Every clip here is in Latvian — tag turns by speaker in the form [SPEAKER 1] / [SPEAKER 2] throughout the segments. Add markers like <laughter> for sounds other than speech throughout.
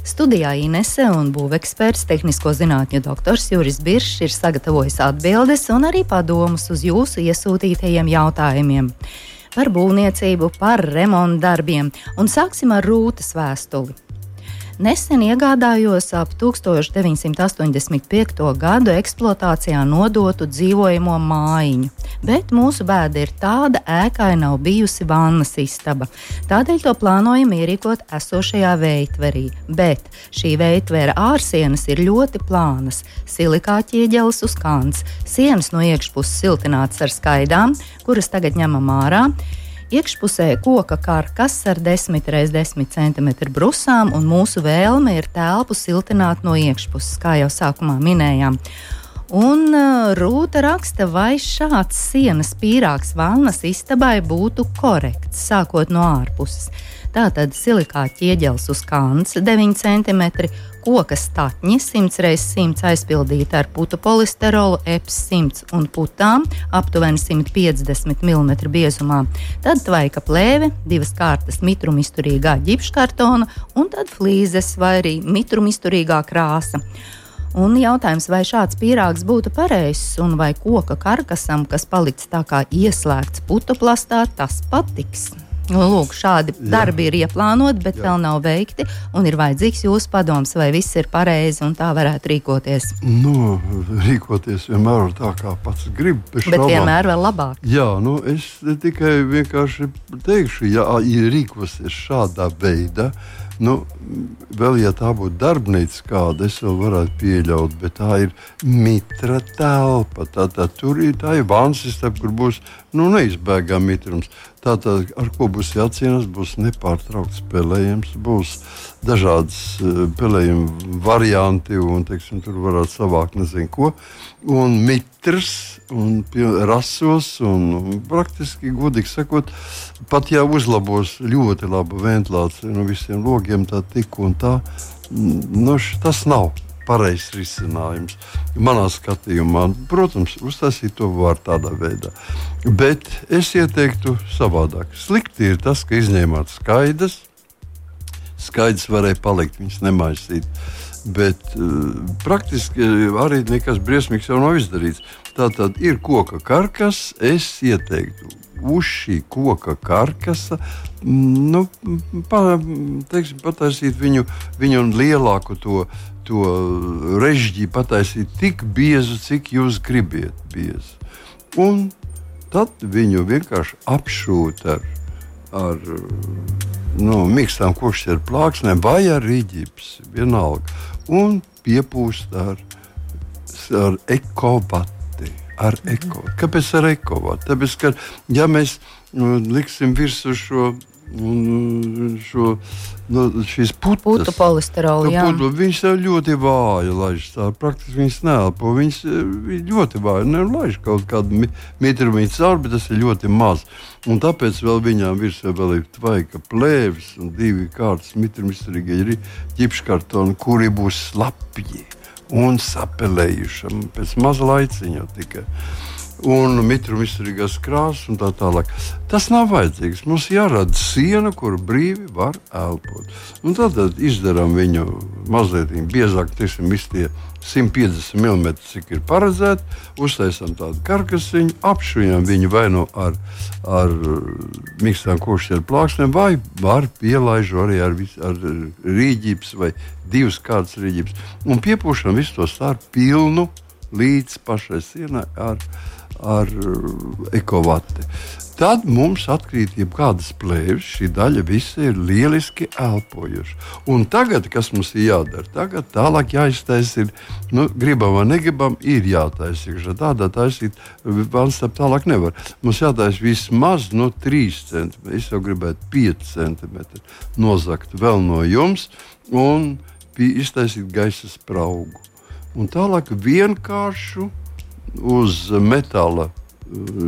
[SPEAKER 1] Studijā Inese un būveksperts, tehnisko zinātņu doktors Juris Biršs ir sagatavojis atbildes un arī padomus uz jūsu iesūtītajiem jautājumiem par būvniecību, par remontu darbiem, un sāksim ar rūtas vēstuli. Nesen iegādājos ap 1985. gadu eksploatācijā nodotu dzīvojamo mājiņu, bet mūsu bēda ir tāda, ēkai nav bijusi vannas istaba. Tādēļ to plānojam ierīkot esošajā veitverī, bet šī veitvera ārsienas ir ļoti plānas, silikāta ieģeles uz kants, sienas no iekšpuses siltinātas ar skaidām, kuras tagad ņemam ārā iekšpusē koka karkas ar 10 x 10 cm brusām, un mūsu vēlme ir telpu siltināt no iekšpuses, kā jau sākumā minējām. Un uh, Rūta raksta, vai šāds sienas pīrāgs valnas istabai būtu korekts, sākot no ārpuses. Tātad silikāta ķieģelis uz kāns 9 cm, koka statņi 100 x 100 aizpildīta ar putu polisterolu, EPS 100 un putām aptuveni 150 mm biezumā. Tad tvaika plēve, divas kārtas mitrumisturīgā ģipškartona un tad flīzes vai arī mitrumisturīgā krāsa. Un jautājums, vai šāds pīrāgs būtu pareizs, un vai koka karkasam, kas paliks tā kā ieslēgts putu plastā, tas patiks. Nu, lūk, šādi Jā. darbi ir ieplānoti, bet Jā. vēl nav veikti. Un ir vajadzīgs jūsu padoms, vai viss ir pareizi un tā varētu rīkoties.
[SPEAKER 2] Nu, rīkoties vienmēr ir tā, kā pats grib.
[SPEAKER 1] Bet šaubām. vienmēr vēl labāk.
[SPEAKER 2] Jā, nu, es tikai vienkārši teikšu, ja, rīkosies šādā veidā. Nu, vēl ja tā būtu darbnīca kāda, es vēl varētu pieļaut, bet tā ir mitra telpa. Tā, tā, tur ir tā vānsistēma, kur būs nu, neizbēgami mitrums. Tātad, ar ko būs jācīnās, būs nepārtraukts spēlējums, būs dažādas uh, spēlējuma varianti, un teiksim, tur varētu savākt nezinu ko. Un mitrs, un rasos, un, praktiski, godīgi sakot, pat ja uzlabos ļoti labu ventilāciju no visiem logiem, tā tik un tā, nu, tas nav pareizs risinājums. Manā skatījumā, protams, uztaisīt to var tādā veidā. Bet es ieteiktu savādāk. Slikti ir tas, ka izņēmāt skaidrs. Skaidrs varēja palikt, viņas nemaisīt. Bet uh, praktiski arī nekas briesmīgs jau nav izdarīts. Tā tad ir koka karkas. Es ieteiktu uz šī koka karkasa nu, pa, teiksim, pataisīt viņu, viņu lielāku to to režģi pataisīt tik biezu, cik jūs gribat biezu. Un tad viņu vienkārši apšūt ar, ar nu, mīkstām kokšķeru plāksnēm vai ar rīģips, vienalga. Un piepūst ar, ar ekovati. Ar eko. Kāpēc ar ekovati? Tāpēc, ka ja mēs nu, liksim virsū šo Un šo, no, šīs putas,
[SPEAKER 1] putu polisterolu,
[SPEAKER 2] no putu, viņas jau ļoti vāji laiž. Tā praktiski viņas neelpo. Viņas eh, ļoti vāji nelaiž kaut kādu mitrumu cauri, bet tas ir ļoti maz. Un tāpēc vēl viņām virsū vēl ir tvaika plēvis un divi kārtas mitrumisturīgie ģipškartoni, kuri būs slapji un sapelējuši pēc maza laiciņa tikai un mitruma izturīgās krāsas un tā tālāk. Tas nav vajadzīgs. Mums jārada siena, kur brīvi var elpot. Un tad, izdarām viņu mazliet biezāk, teiksim, iztie 150 mm, cik ir paredzēts, uztaisām tādu karkasiņu, apšujam viņu vai nu ar, ar mīkstām košiem plāksnēm, vai var pielaižu arī ar, ar rīģības vai divas kārtas rīģības. Un piepūšam visu to stāru pilnu līdz pašai sienai ar ar uh, ekovati. Tad mums atkrīt jebkādas plēves, šī daļa visa ir lieliski elpojuša. Un tagad, kas mums ir jādara? Tagad tālāk jāiztaisa, nu, gribam vai negribam, ir jātaisa. Tādā taisīt, valsts tālāk nevar. Mums jātaisa vismaz no 3 cm. Es jau gribētu 5 cm nozagt vēl no jums un iztaisīt gaisa spraugu. Un tālāk vienkāršu uz metāla,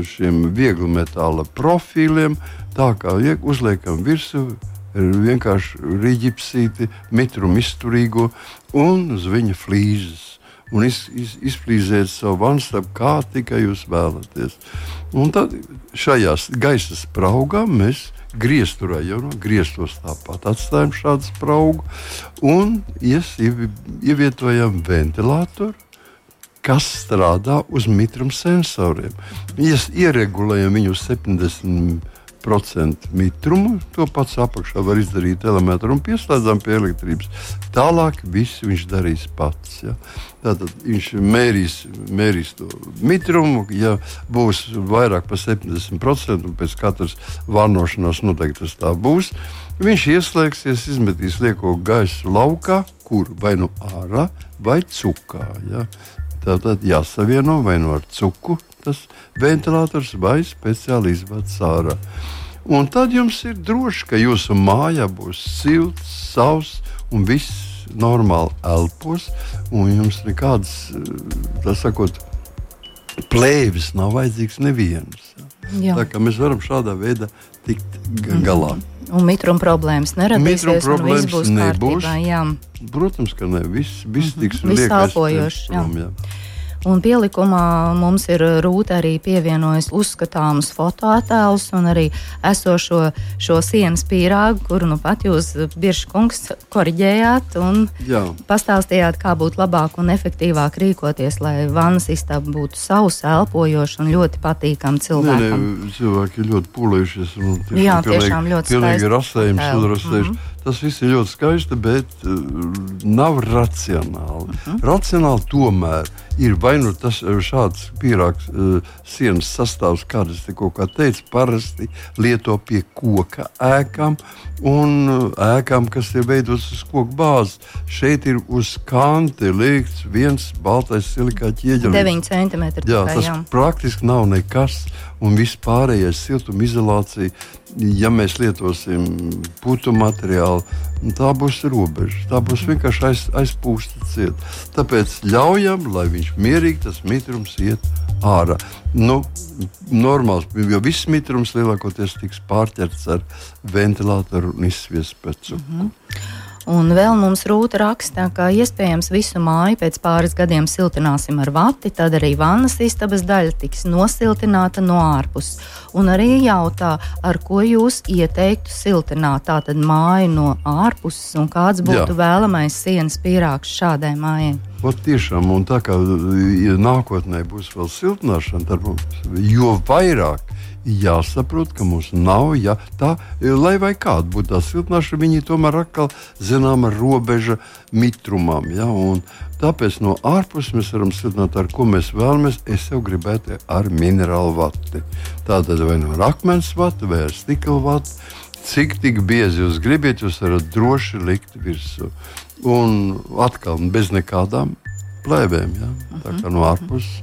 [SPEAKER 2] šiem viegli metāla profiliem, tā kā uzliekam virsū vienkārši rīķipsīti, mitrumu izturīgo un uz viņa flīzes. Un iz, iz, izflīzēt savu vanstabu, kā tikai jūs vēlaties. Un tad šajā gaisa spraugā mēs griezturējam, no grieztos tāpat atstājam šādu spraugu un ievietojam ventilatoru kas strādā uz mitruma sensoriem. Mēs ieregulējam viņu 70 procentu mitrumu. To pats apakšā var izdarīt elementāri un pieslēdzam pie elektrības. Tālāk viss viņš darīs pats. Ja. Tātad viņš mērīs, mērīs to mitrumu. Ja būs vairāk par 70%, un pēc katras vārnošanās noteikti tas tā būs, viņš ieslēgsies, izmetīs lieko gaisu laukā, kur vai nu ārā, vai cukā. Ja. Tātad jāsavieno vai nu ar cuku, tas ventilators vai speciāli izvadīts ārā. Un tad jums ir droši, ka jūsu mājā būs silts, sauss un viss normāli elpos, un jums nekādas, tā sakot, plēvis nav vajadzīgs kā mēs varam šādā veidā tikt galā. Mm.
[SPEAKER 1] Un mitruma problēmas neradīsies.
[SPEAKER 2] Problēmas nebūs. Kārtībā, Protams, ka ne. Viss, viss mhm. tiks mm -hmm.
[SPEAKER 1] viss elpojošs. Un pielikumā mums ir rūta arī pievienojas uzskatāmus fotoattēlus un arī esošo šo sienas pīrāgu, kuru nu pat jūs, Birša kungs, koriģējāt un Jā. pastāstījāt, kā būtu labāk un efektīvāk rīkoties, lai vannas istaba būtu sausa, elpojoša un ļoti patīkama cilvēkam.
[SPEAKER 2] Nē, nē, cilvēki ļoti pūlējušies.
[SPEAKER 1] Tiešām, Jā, tiešām ļoti skaisti.
[SPEAKER 2] Pilnīgi rasējums, sudrasējuši. Mm -hmm. Tas viss ir ļoti skaisti, bet uh, nav racionāli. Uh -huh. Racionāli tomēr ir vai nu tas eh, šāds pīrāgs uh, sienas sastāvs, kādas te kaut kā teica, parasti lieto pie koka ēkām un uh, ēkām, kas ir veidotas uz koku bāzes. Šeit ir uz kante liekts viens baltais silikāta ķieģelis.
[SPEAKER 1] 9 cm.
[SPEAKER 2] Jā, tas jā. praktiski nav nekas un viss pārējais siltumizolācija. Ja mēs lietosim putu materiālu, tā būs robeža. Tā būs vienkārši aiz, aizpūsta cieta. Tāpēc ļaujam, lai viņš mierīgi tas mitrums iet ārā. Nu, normāls, jo viss mitrums lielākoties tiks pārķerts ar ventilatoru un izsviestu pēc. Mm -hmm.
[SPEAKER 1] Un vēl mums rūta raksta, ka iespējams visu māju pēc pāris gadiem siltināsim ar vati, tad arī vannas istabas daļa tiks nosiltināta no ārpuses. Un arī jautā, ar ko jūs ieteiktu siltināt tātad māju no ārpuses un kāds būtu Jā. vēlamais sienas pīrāgs šādai mājai.
[SPEAKER 2] Ot, tiešām, un tā kā ja nākotnē būs vēl siltināšana, tad jo vairāk jāsaprot, ka mums nav ja, tā, lai vai kāda būtu tā siltināšana, viņi tomēr atkal zināma robeža mitrumam. Ja, tāpēc no ārpuses mēs varam siltināt, ar ko mēs vēlamies. Es jau gribētu ar minerālu vati. Tātad vai no akmens vati vai ar stikla vati. Cik tik biezi jūs gribat, jūs varat droši likt virsū. Un atkal bez nekādām plēvēm. Ja? Tā kā no ārpuses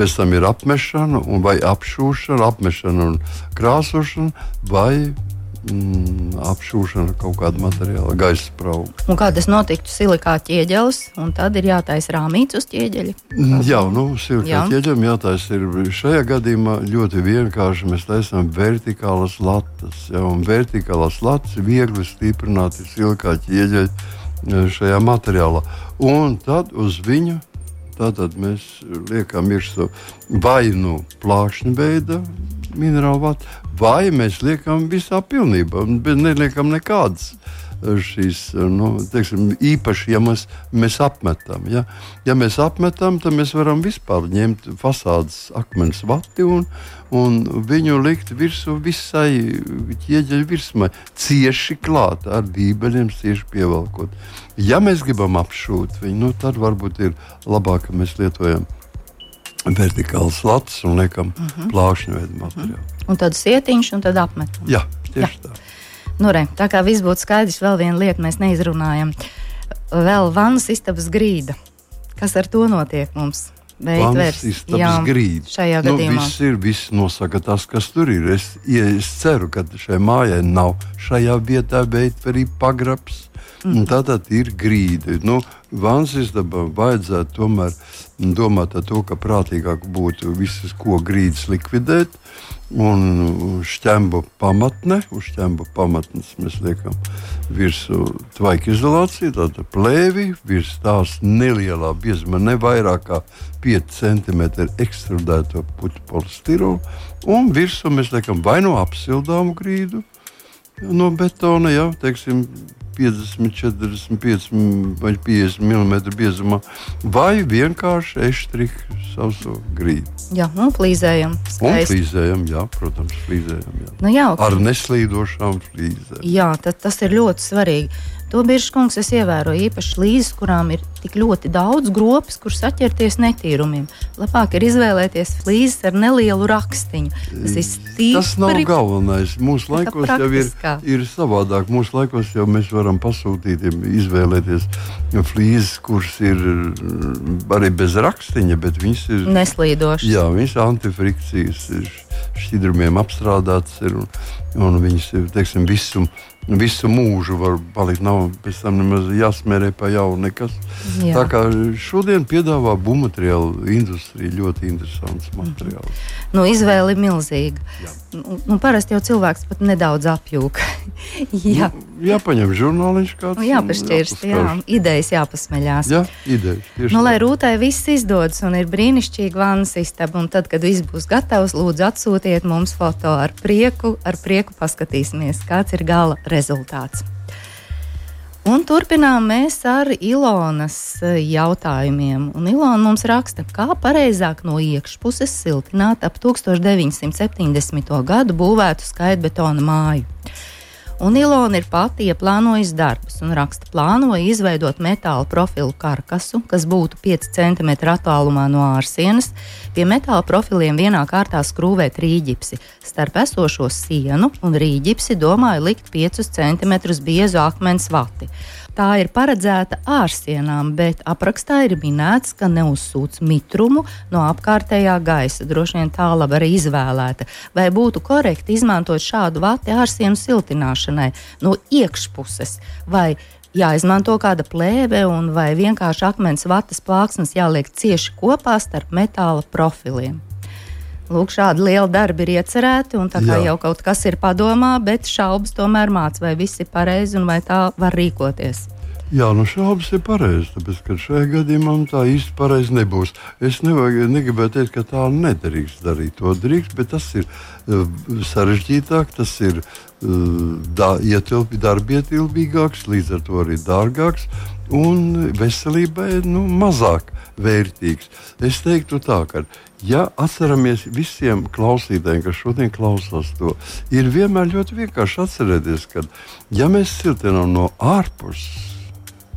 [SPEAKER 2] pēc tam ir apmešana, vai apšūšana, apmešana un krāsošana, vai mm, apšūšana kaut kāda materiāla, gaisa sprauga.
[SPEAKER 1] Un kā tas notiktu silikā ķieģelis, un tad ir jātaisa rāmīts uz ķieģeļa?
[SPEAKER 2] Mm, jā, nu, silikā ķieģelim jātaisa ir šajā gadījumā ļoti vienkārši. Mēs taisām vertikālas latas, ja, un vertikālas latas viegli stiprināti silikā ķieģeļa e, šajā materiālā. Un tad uz viņu Tātad mēs liekam virsū vai nu plākšņa veida minerālu vatu, vai mēs liekam visā pilnībā, bet neliekam nekādas šīs nu, teiksim, īpaši, ja mēs, mēs apmetam. Ja? ja mēs apmetam, tad mēs varam vispār ņemt fasādes akmens vati un, un viņu likt virsū visai ķieģeļa virsmai, cieši klāt ar dībeļiem, cieši pievelkot. Ja mēs gribam apšūt viņu, nu, tad varbūt ir labāk, ka mēs lietojam vertikāls latus un liekam uh mhm. -huh. plāšņu veidu materiālu. Uh -huh.
[SPEAKER 1] Un tad sietiņš un tad apmetam.
[SPEAKER 2] Jā, tieši Jā. tā.
[SPEAKER 1] Nu, re, tā kā viss būtu skaidrs, vēl viena lieta mēs neizrunājam. Vēl vannas istabas grīda. Kas ar to notiek mums?
[SPEAKER 2] Istabas grīda.
[SPEAKER 1] Šajā nu, gadījumā
[SPEAKER 2] viss ir, viss nosaka tas, kas tur ir. Es, ja es ceru, ka šai mājai nav šajā vietā veidta arī pagrabs. Mm. Tātad ir grīda. Nu, vāns istabām vajadzētu tomēr domāt par to, ka prātīgāk būtu visas koku grīdas likvidēt. Un šķembu pamatne, uz šķembu pamatnes mēs liekam virsū tvaika izolāciju, tāda plēvi, virs tās nelielā biezuma, ne vairāk kā 5 cm ekstrudēto puķu polistirolu, un virsū mēs liekam vai no apsildāmu grīdu, no betona, jau teiksim, 50, 45 vai 50 mm biezumā, vai vienkārši eštriku sauso grīdu.
[SPEAKER 1] Jā, un flīzējam.
[SPEAKER 2] Un flīzējam, jā, protams, flīzējam. Jā.
[SPEAKER 1] Nu, jā,
[SPEAKER 2] Ar neslīdošām flīzēm.
[SPEAKER 1] Jā, tas ir ļoti svarīgi. To bieži kungs es ievēroju īpaši līdzes, kurām ir tik ļoti daudz gropas, kur saķerties netīrumiem. Labāk ir izvēlēties flīzes ar nelielu rakstiņu. Tas, stīpri,
[SPEAKER 2] tas nav galvenais. Mūsu laikos jau ir, ir savādāk. Mūsu laikos jau mēs varam pasūtīt, izvēlēties flīzes, kuras ir mm, arī bez rakstiņa, bet viņas ir
[SPEAKER 1] neslīdošas.
[SPEAKER 2] Jā, viņas ir antifrikcijas, ir šķidrumiem apstrādātas ir, un, un viņas teiksim, visu visu mūžu var palikt. Nav pēc tam nemaz jāsmērē pa jaunu nekas. Jā. Tā kā šodien piedāvā būvmateriālu industrija ļoti interesants materiāls.
[SPEAKER 1] Mhm. Nu, izvēle ir milzīga. Jā. Nu, nu, parasti jau cilvēks pat nedaudz apjūg. <laughs>
[SPEAKER 2] jā. Nu, jāpaņem žurnāliņš kāds.
[SPEAKER 1] Nu, jāpašķirst, jā, idejas jāpasmeļās.
[SPEAKER 2] Jā, idejas.
[SPEAKER 1] Nu, lai rūtai viss izdodas un ir brīnišķīga vannas istaba, un tad, kad viss būs gatavs, lūdzu atsūtiet mums foto ar prieku, ar prieku paskatīsimies, kāds ir gala rezultāts. Un turpinām mēs ar Ilonas eh, jautājumiem. Un Ilona mums raksta, kā pareizāk no iekšpuses siltināt ap 1970. gadu būvētu skaitbetona māju. Un Ilona ir pati ieplānojusi darbus un raksta, plānoja izveidot metāla profilu karkasu, kas būtu 5 cm attālumā no ārsienas. Pie metāla profiliem vienā kārtā skrūvēt rīģipsi. Starp esošo sienu un rīģipsi domāju likt 5 cm biezu akmens vati. Tā ir paredzēta ārsienām, bet aprakstā ir minēts, ka neuzsūc mitrumu no apkārtējā gaisa. Droši vien tā labi arī izvēlēta. Vai būtu korekti izmantot šādu vati ārsienu siltināšanai no iekšpuses? Vai jāizmanto kāda plēve, vai vienkārši akmens vatas plāksnes jāliek cieši kopā starp metāla profiliem. Lūk, šādi lieli darbi ir iecerēti, un tā kā Jā. jau kaut kas ir padomā, bet šaubas tomēr mācās, vai viss ir pareizi un vai tā var rīkoties.
[SPEAKER 2] Jā, nu šaubas ir pareizas, tāpēc ka šajā gadījumā tā īsti pareizi nebūs. Es nevajag, negribēju teikt, ka tā nedrīkst darīt. To drīkst, bet tas ir uh, sarežģītāk, tas ir uh, da, ietilpi, darbietilpīgāks, līdz ar to arī dārgāks un veselībai nu, mazāk vērtīgs. Es teiktu tā, ka ja atceramies visiem klausītājiem, kas šodien klausās to, ir vienmēr ļoti vienkārši atcerēties, ka ja mēs siltinām no ārpuses,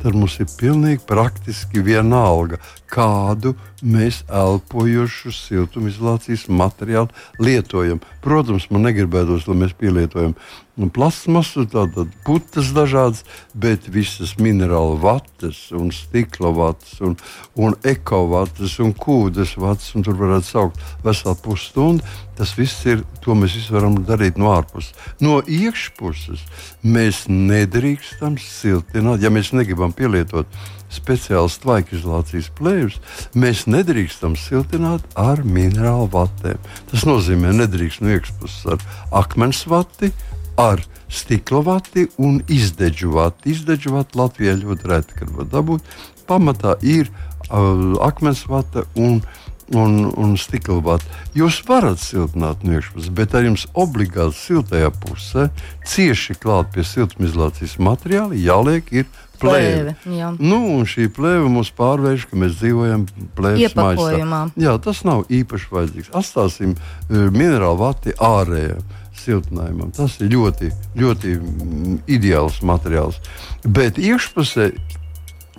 [SPEAKER 2] tad mums ir pilnīgi praktiski vienalga, kādu mēs elpojošu siltumizolācijas materiālu lietojam. Protams, man negribētos, lai mēs pielietojam nu, plasmasu, tātad putas dažādas, bet visas minerālu vatas, un stikla vatas, un, un ekovatas, un kūdas vatas, un tur varētu saukt veselu pusstundu. Tas viss ir, to mēs visi varam darīt no ārpuses. No iekšpuses mēs nedrīkstam siltināt, ja mēs negribam pielietot speciāls tvaika izolācijas plēvis, mēs nedrīkstam siltināt ar minerālu vatēm. Tas nozīmē, nedrīkst no iekšpuses ar akmens vati, ar stikla vati un izdeģu vati. Izdeģu vati Latvijā ļoti reti, kad var dabūt. Pamatā ir uh, akmens vata un un, un stikla vata. Jūs varat siltināt no iekšpuses, bet ar jums obligāti siltajā pusē, cieši klāt pie siltumizolācijas materiāla, jāliek ir plēve.
[SPEAKER 1] Jā.
[SPEAKER 2] Nu, un šī plēve mums pārvērš, ka mēs dzīvojam plēves maisā. Jā, tas nav īpaši vajadzīgs. Atstāsim uh, minerālu vati ārējā. Siltinājumam. Tas ir ļoti, ļoti ideāls materiāls. Bet iekšpusē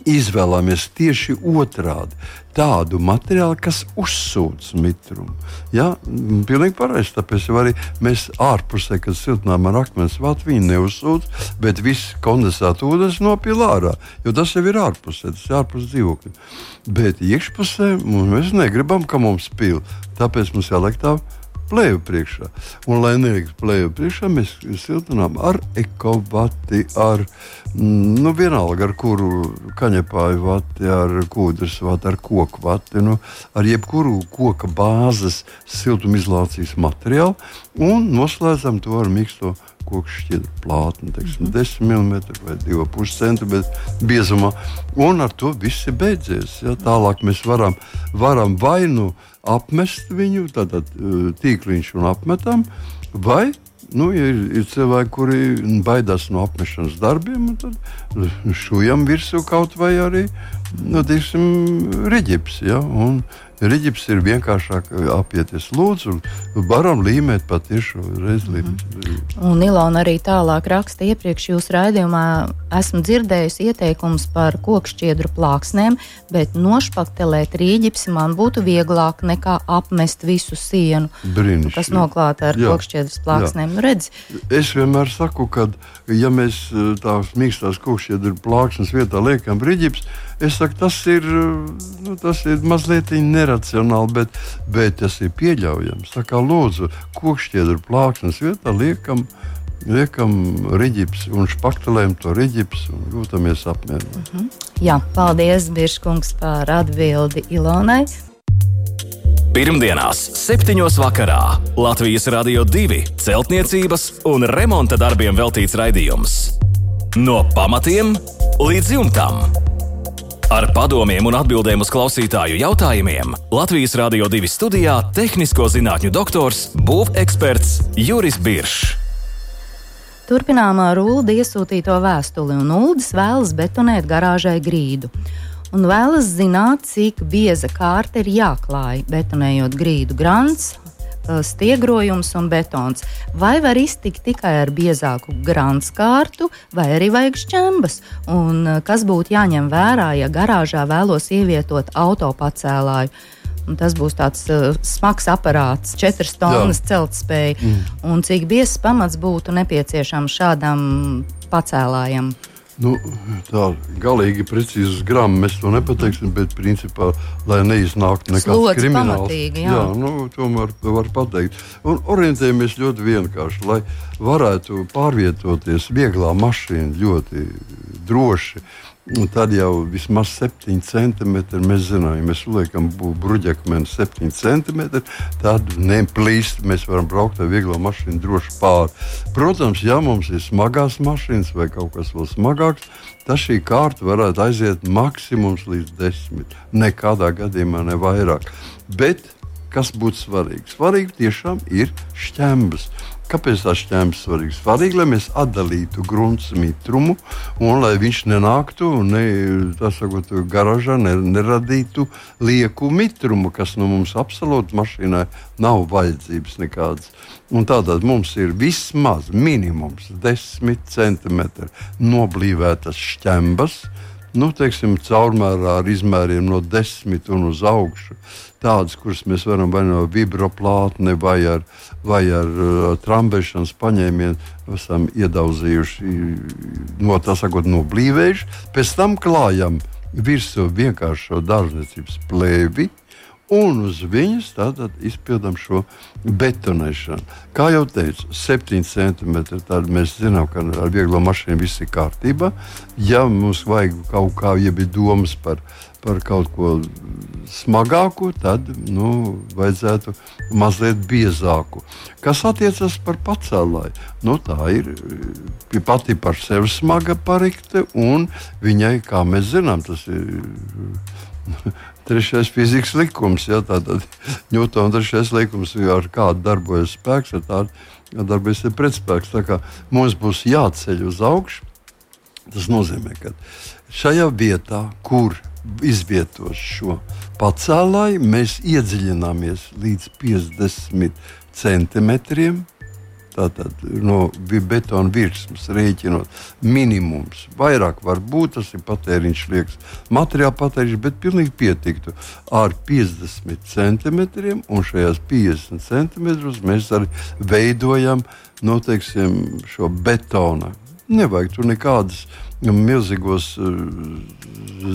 [SPEAKER 2] izvēlamies tieši otrādi. Tādu materiālu, kas uzsūc mitrumu. Jā, pilnīgi pareizi. Tāpēc arī mēs ārpusē, kad siltinām ar akmens vatu, viņi neuzsūc, bet viss kondensēta ūdens nopila ārā. Jo tas jau ir ārpusē, tas ir ārpus dzīvokļa. Bet iekšpusē mēs negribam, ka mums pil. Tāpēc mums jāliek tā plēju priekšā. Un, lai neliks plēju priekšā, mēs siltinām ar ekovati, ar, mm, nu, vienalga, ar kuru kaņepāju vati, ar kūdras vati, ar koku vati, nu, ar jebkuru koka bāzes siltumizolācijas materiālu un noslēdzam to ar mīksto koku šķidru plātni, teiksim, mm -hmm. 10 mm vai 2,5 cm biezumā. Un ar to viss ir beidzies. Ja? Tālāk mēs varam, varam vai nu apmest viņu, tātad uh, tīkliņš un apmetam, vai nu, ja ir, ir cilvēki, kuri baidās no apmešanas darbiem, tad šujam virsū kaut vai arī nu, reģips. Ja? Un, Riģips ir vienkāršāk apieties. Lūdzu, varam līmēt patiešo rezlību.
[SPEAKER 1] Mm. Un Ilona arī tālāk raksta iepriekš jūsu raidījumā. Esmu dzirdējusi ieteikumus par kokšķiedru plāksnēm, bet nošpaktelēt rīģipsi man būtu vieglāk nekā apmest visu sienu,
[SPEAKER 2] Brīnišķi.
[SPEAKER 1] kas noklāta ar kokšķiedras plāksnēm. Nu, redz.
[SPEAKER 2] es vienmēr saku, ka, ja mēs tās mīkstās kokšķiedru plāksnes vietā liekam rīģips, Es saku, tas ir, nu, tas ir mazliet neracionāli, bet, bet tas ir pieļaujams. Tā kā lūdzu, kokšķiedru plāksnes vietā liekam, liekam riģips un špaktelējam to riģips un jūtamies apmierināti.
[SPEAKER 1] Mm -hmm. Jā, paldies, Biržkungs, par atbildi Ilonai.
[SPEAKER 3] Pirmdienās, 7. vakarā Latvijas Rādio 2 celtniecības un remonta darbiem veltīts raidījums. No pamatiem līdz jumtam. Ar padomiem un atbildēm uz klausītāju jautājumiem Latvijas Rādio 2 studijā - tehnisko zinātņu doktors, būveksperts Juris Biršs.
[SPEAKER 1] Turpinām ar Ulu iesūtīto vēstuli, un Uldis vēlas betonēt garāžai grīdu. Un vēlas zināt, cik bieza kārta ir jāklāj, betonējot grīdu grants, stiegrojums un betons. Vai var iztikt tikai ar biezāku grandskārtu, vai arī vajag šķembas? Un uh, kas būtu jāņem vērā, ja garāžā vēlos ievietot autopacēlāju? Un tas būs tāds uh, smags aparāts, 4 tonnas celtspēja. Mm. Un cik biezs pamats būtu nepieciešams šādam pacēlājam?
[SPEAKER 2] Nu, tā galīgi precīzi grāmatā mēs to nepateiksim, bet principā, lai neiznāktu nekāds krimināls,
[SPEAKER 1] jā. Jā,
[SPEAKER 2] nu, tomēr var pateikt. Un orientējamies ļoti vienkārši, lai varētu pārvietoties vieglā mašīna ļoti droši Un tad jau vismaz 7 centimetri mēs zinām, ja mēs liekam bruģakmeni 7 centimetri, tad neplīst. Mēs varam braukt ar vieglo mašīnu droši pāri. Protams, ja mums ir smagās mašīnas vai kaut kas vēl smagāks, tad šī kārta varētu aiziet maksimums līdz 10. Nekādā gadījumā ne vairāk. Bet kas būtu svarīgi? Svarīgi tiešām ir šķembas. Kāpēc tā šķēmas svarīga? Svarīgi, lai mēs atdalītu grunts mitrumu un lai viņš nenāktu ne, sakot, garažā, ne, neradītu lieku mitrumu, kas no mums absolūti mašīnai nav vajadzības nekādas. Un tātad mums ir vismaz minimums 10 centimetri noblīvētas šķembas, nu, teiksim, caurmērā ar izmēriem no 10 un uz augšu tādas, kuras mēs varam vai no vibroplātne vai ar, vai ar uh, trambēšanas paņēmienu esam iedauzījuši, no tā sakot, noblīvējuši. Pēc tam klājam virsū vienkāršo dārzniecības plēvi. Un uz viņas tātad izpildām šo betonēšanu. Kā jau teicu, 7 centimetri. Tad mēs zinām, ka ar vieglo mašīnu viss ir kārtībā. Ja mums vajag kaut kā, ja bija domas par, par kaut ko smagāku, tad nu, vajadzētu mazliet biezāku. Kas attiecas par pacēlāju, nu, tā ir pati par sevi smaga parikte, un viņai, kā mēs zinām, tas ir. <laughs> Trešais fizikas likums, ja tātad Ņūtona trešais likums, ar kādu darbojas spēks, ar tādu darbojas pretspēks. Tā kā mums būs jāceļ uz augšu, tas nozīmē, ka šajā vietā, kur izvietos šo pacēlāju, mēs iedziļināmies līdz 50 centimetriem. Tātad no betona virsmas rēķinot minimums. Vairāk var būt, tas ir patēriņš, liekas, materiāla patēriņš, bet pilnīgi pietiktu ar 50 centimetriem. Un šajās 50 centimetrus mēs arī veidojam noteiksim, šo betona Nevajag tur nekādas milzīgos uh,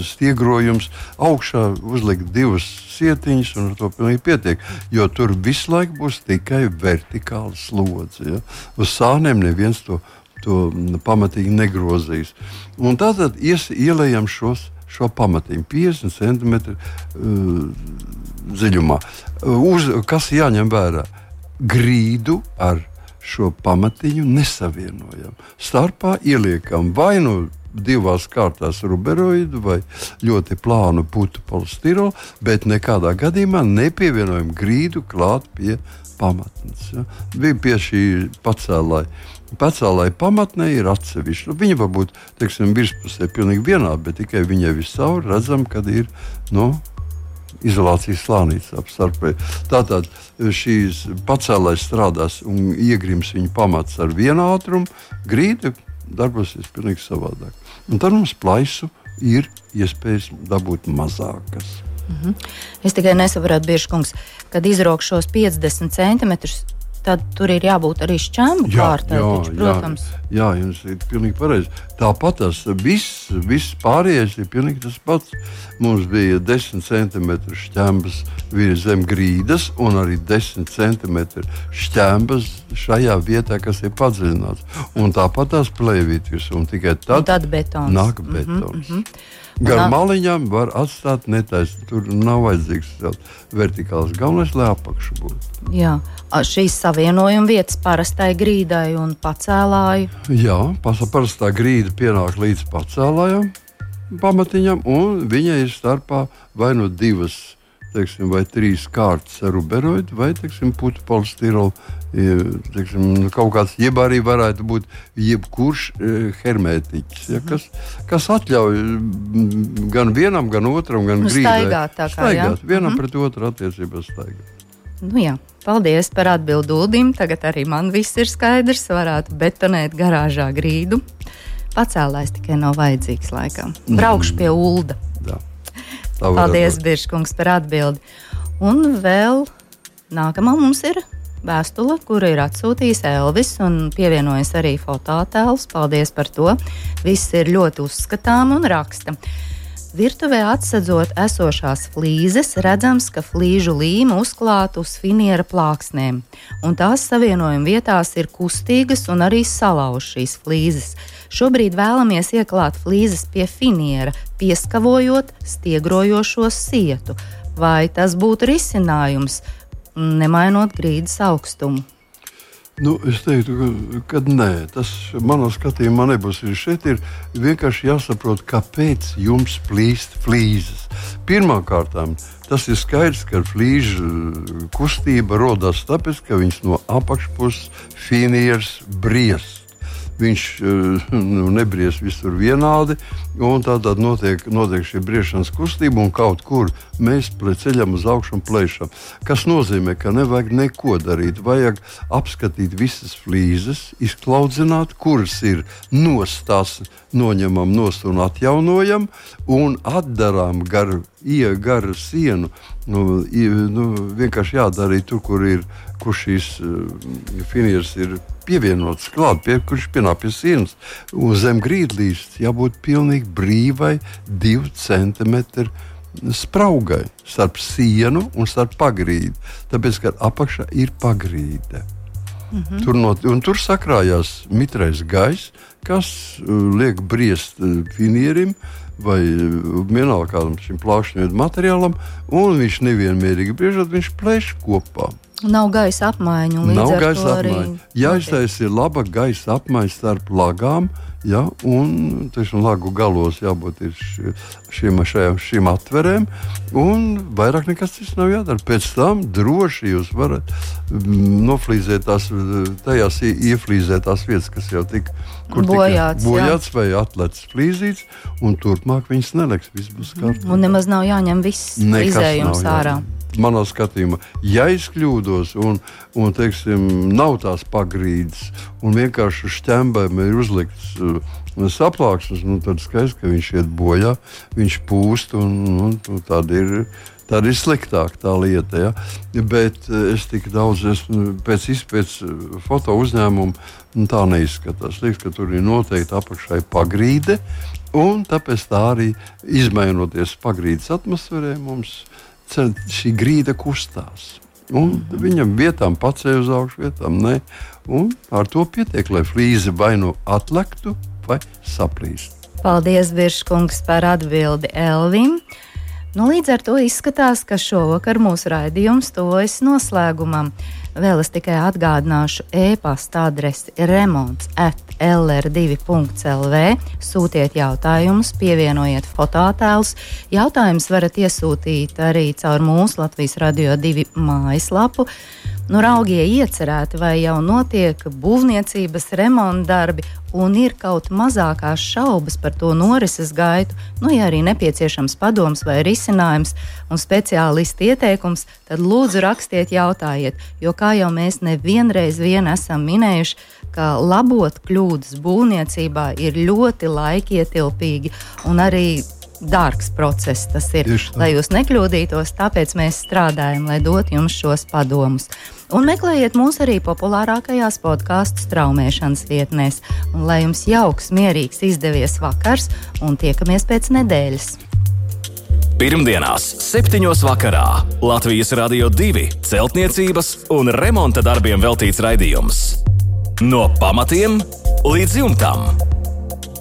[SPEAKER 2] stiegrojumus, augšā uzlikt divas sietiņas, un to pilnīgi pietiek. Jo tur visu laiku būs tikai vertikāla slodze. Ja? Uz sāniem neviens to, to pamatīgi negrozīs. Un tātad ies, ielējam šos šo pamatiņu 50 cm uh, dziļumā. Uh, uz, kas jāņem vērā? Grīdu ar šo pamatiņu nesavienojam. Starpā ieliekam vai nu divās kārtās ruberoidu vai ļoti plānu putu polistirolu, bet nekādā gadījumā nepievienojam grīdu klāt pie pamatnes. Ja. Bija pie šī pacēlāja Pacēlāja pamatnē ir atsevišķa. Nu, viņa var būt teiksim, virspusē pilnīgi vienāda, bet tikai viņai viscaur redzam, ka ir nu, izolācijas slānītes ap starpē. Tātad šīs pacēlājs strādās un iegrims viņa pamats ar vienu ātrumu, grīda darbosies pilnīgi savādāk. Un tad mums plaisu ir iespējas dabūt mazākas.
[SPEAKER 1] Mm -hmm. Es tikai nesaprotu, bieži kungs, kad izraugu šos 50 centimetrus tad tur ir jābūt arī šķēmu kārtai. Jā, taču, protams.
[SPEAKER 2] jā, jā, jums ir pilnīgi pareizi. Tāpat tas viss, viss pārējais ir pilnīgi tas pats. Mums bija 10 cm šķēmas virs zem grīdas un arī 10 cm šķēmas šajā vietā, kas ir padziļināts. Un tāpat tās plēvītas, un tikai tad, un
[SPEAKER 1] tad betons.
[SPEAKER 2] nāk mhm, betons. Mm -hmm. Gar maliņām var atstāt netaisnu. Tur nav vajadzīgs vertikāls. Galvenais, lai apakšu būtu.
[SPEAKER 1] Jā, šīs savienojuma vietas parastai grīdai un pacēlāju.
[SPEAKER 2] Jā, parastā grīda pienāk līdz pacēlājam, pamatiņam, un viņa ir starpā vai nu divas teiksim, vai trīs kārtas ar ruberoidu, vai putu polistirolu. Teiksim, nu, kaut kāds, jeb arī varētu būt jebkurš e, hermētiķis, ja, kas, kas atļauj gan vienam, gan otram, gan
[SPEAKER 1] nu, grīdai. Staigāt, tā kā
[SPEAKER 2] staigāt, vienam mm -hmm. pret otru attiecībā staigāt.
[SPEAKER 1] Nu, jā. Paldies par atbildi Ulim. Tagad arī man viss ir skaidrs. Varētu betonēt garāžā grīdu. Pacēlājs tikai nav vajadzīgs laikam. Braukšu pie Ulda. Paldies, Biržkungs, par atbildi. Un vēl nākamā mums ir vēstule, kuru ir atsūtījis Elvis un pievienojas arī fototēls. Paldies par to. Viss ir ļoti uzskatām un raksta. Virtuvē atsedzot esošās flīzes, redzams, ka flīžu līme uzklāta uz finiera plāksnēm, un tās savienojuma vietās ir kustīgas un arī salauž šīs flīzes. Šobrīd vēlamies ieklāt flīzes pie finiera, pieskavojot stiegrojošo sietu. Vai tas būtu risinājums, nemainot grīdas augstumu?
[SPEAKER 2] Nu, es teiktu, ka, ka nē, tas manā skatījumā nebūs. Šeit ir vienkārši jāsaprot, kāpēc jums plīst flīzes. Pirmkārt, tas ir skaidrs, ka flīžu kustība rodas tāpēc, ka viņas no apakšpuses finieris briest viņš eh, nu, nebries visur vienādi. Tādā notiek, notiek šī briešanas kustība, un kaut kur mēs ceļam uz augšu un plēšam. Tas nozīmē, ka nevajag neko darīt. Vajag apskatīt visas flīzes, izklaudzināt, kuras ir nostās, noņemam nost un atjaunojam, un atdarām gar, gar sienu. Nu, nu, vienkārši jādara arī tur, kur ir kur šīs uh, finieres ir pievienotas klāt, pie, kurš pienāk pie sienas. Un zem grīdlīšas jābūt pilnīgi brīvai, divu centimetru spraugai starp sienu un starp pagrīdi. Tāpēc, ka apakšā ir pagrīde. Mm -hmm. tur, no, tur sakrājās mitrais gaiss, kas uh, liek briest uh, finierim vai uh, vienalga kādam šim plāšņiem materiālam, un viņš nevienmērīgi briežot, viņš plēš kopā.
[SPEAKER 1] Nav gaisa apmaiņa. Nav gaisa apmaiņa.
[SPEAKER 2] Jāiztaisa ir laba gaisa apmaiņa starp lagām. Ja, un tiešām lagu galos jābūt šiem, šajām, šīm atverēm. Vairāk nekas cits nav jādara. Pēc tam droši jūs varat mm, noflīzēt tās, tajās ieflīzētās vietas, kas jau tika
[SPEAKER 1] bojāts,
[SPEAKER 2] bojāts vai atlēts flīzīts, un turpmāk viņas neliks. Viss būs kārtībā.
[SPEAKER 1] Un nemaz nav jāņem viss izējums ārā. Jāņem
[SPEAKER 2] manā skatījumā, ja es kļūdos un, un teiksim, nav tās pagrīdes, un vienkārši uz šķembēm ir uzlikts uh, saplāksnes, nu, tad skaidrs, ka viņš iet bojā, viņš pūst, un, un, un tāda ir. Tā ir sliktāk tā lieta. Ja? Bet eh, es tik daudz esmu pēc izpētes foto uzņēmumu, nu, tā neizskatās. Liekas, ka tur ir noteikti apakšai pagrīde. Un tāpēc tā arī izmainoties pagrīdes atmosfērē, mums šī grīda kustās. Un viņam vietām pacēla uz augšu, vietām nē. Un ar to pietiek, lai flīze vai nu atlektu, vai saplīst.
[SPEAKER 1] Paldies, Biržkungs, par atbildi Elvim. Nu, līdz ar to izskatās, ka šovakar mūsu raidījums tojas noslēgumam. Vēl es tikai atgādināšu e-pasta adresi remonds at lr2.lv. Sūtiet jautājumus, pievienojiet fototēlus. Jautājumus varat iesūtīt arī caur mūsu Latvijas Radio 2 mājaslapu. Nu, raugie iecerēti, vai jau notiek būvniecības remonta darbi, un ir kaut mazākās šaubas par to norises gaitu, nu, ja arī nepieciešams padoms vai risinājums un speciālisti ieteikums, tad lūdzu rakstiet, jautājiet, jo kā jau mēs nevienreiz vien esam minējuši, ka labot kļūdas būvniecībā ir ļoti laikietilpīgi un arī dārgs process tas ir. Lai jūs nekļūdītos, tāpēc mēs strādājam, lai dotu jums šos padomus. Un meklējiet mūs arī populārākajās podkāstu straumēšanas vietnēs. Un lai jums jauks, mierīgs, izdevies vakars, un tiekamies pēc nedēļas!
[SPEAKER 3] Pirmdienās, 7. vakarā Latvijas Rādio 2 celtniecības un remonta darbiem veltīts raidījums. No pamatiem līdz jumtam.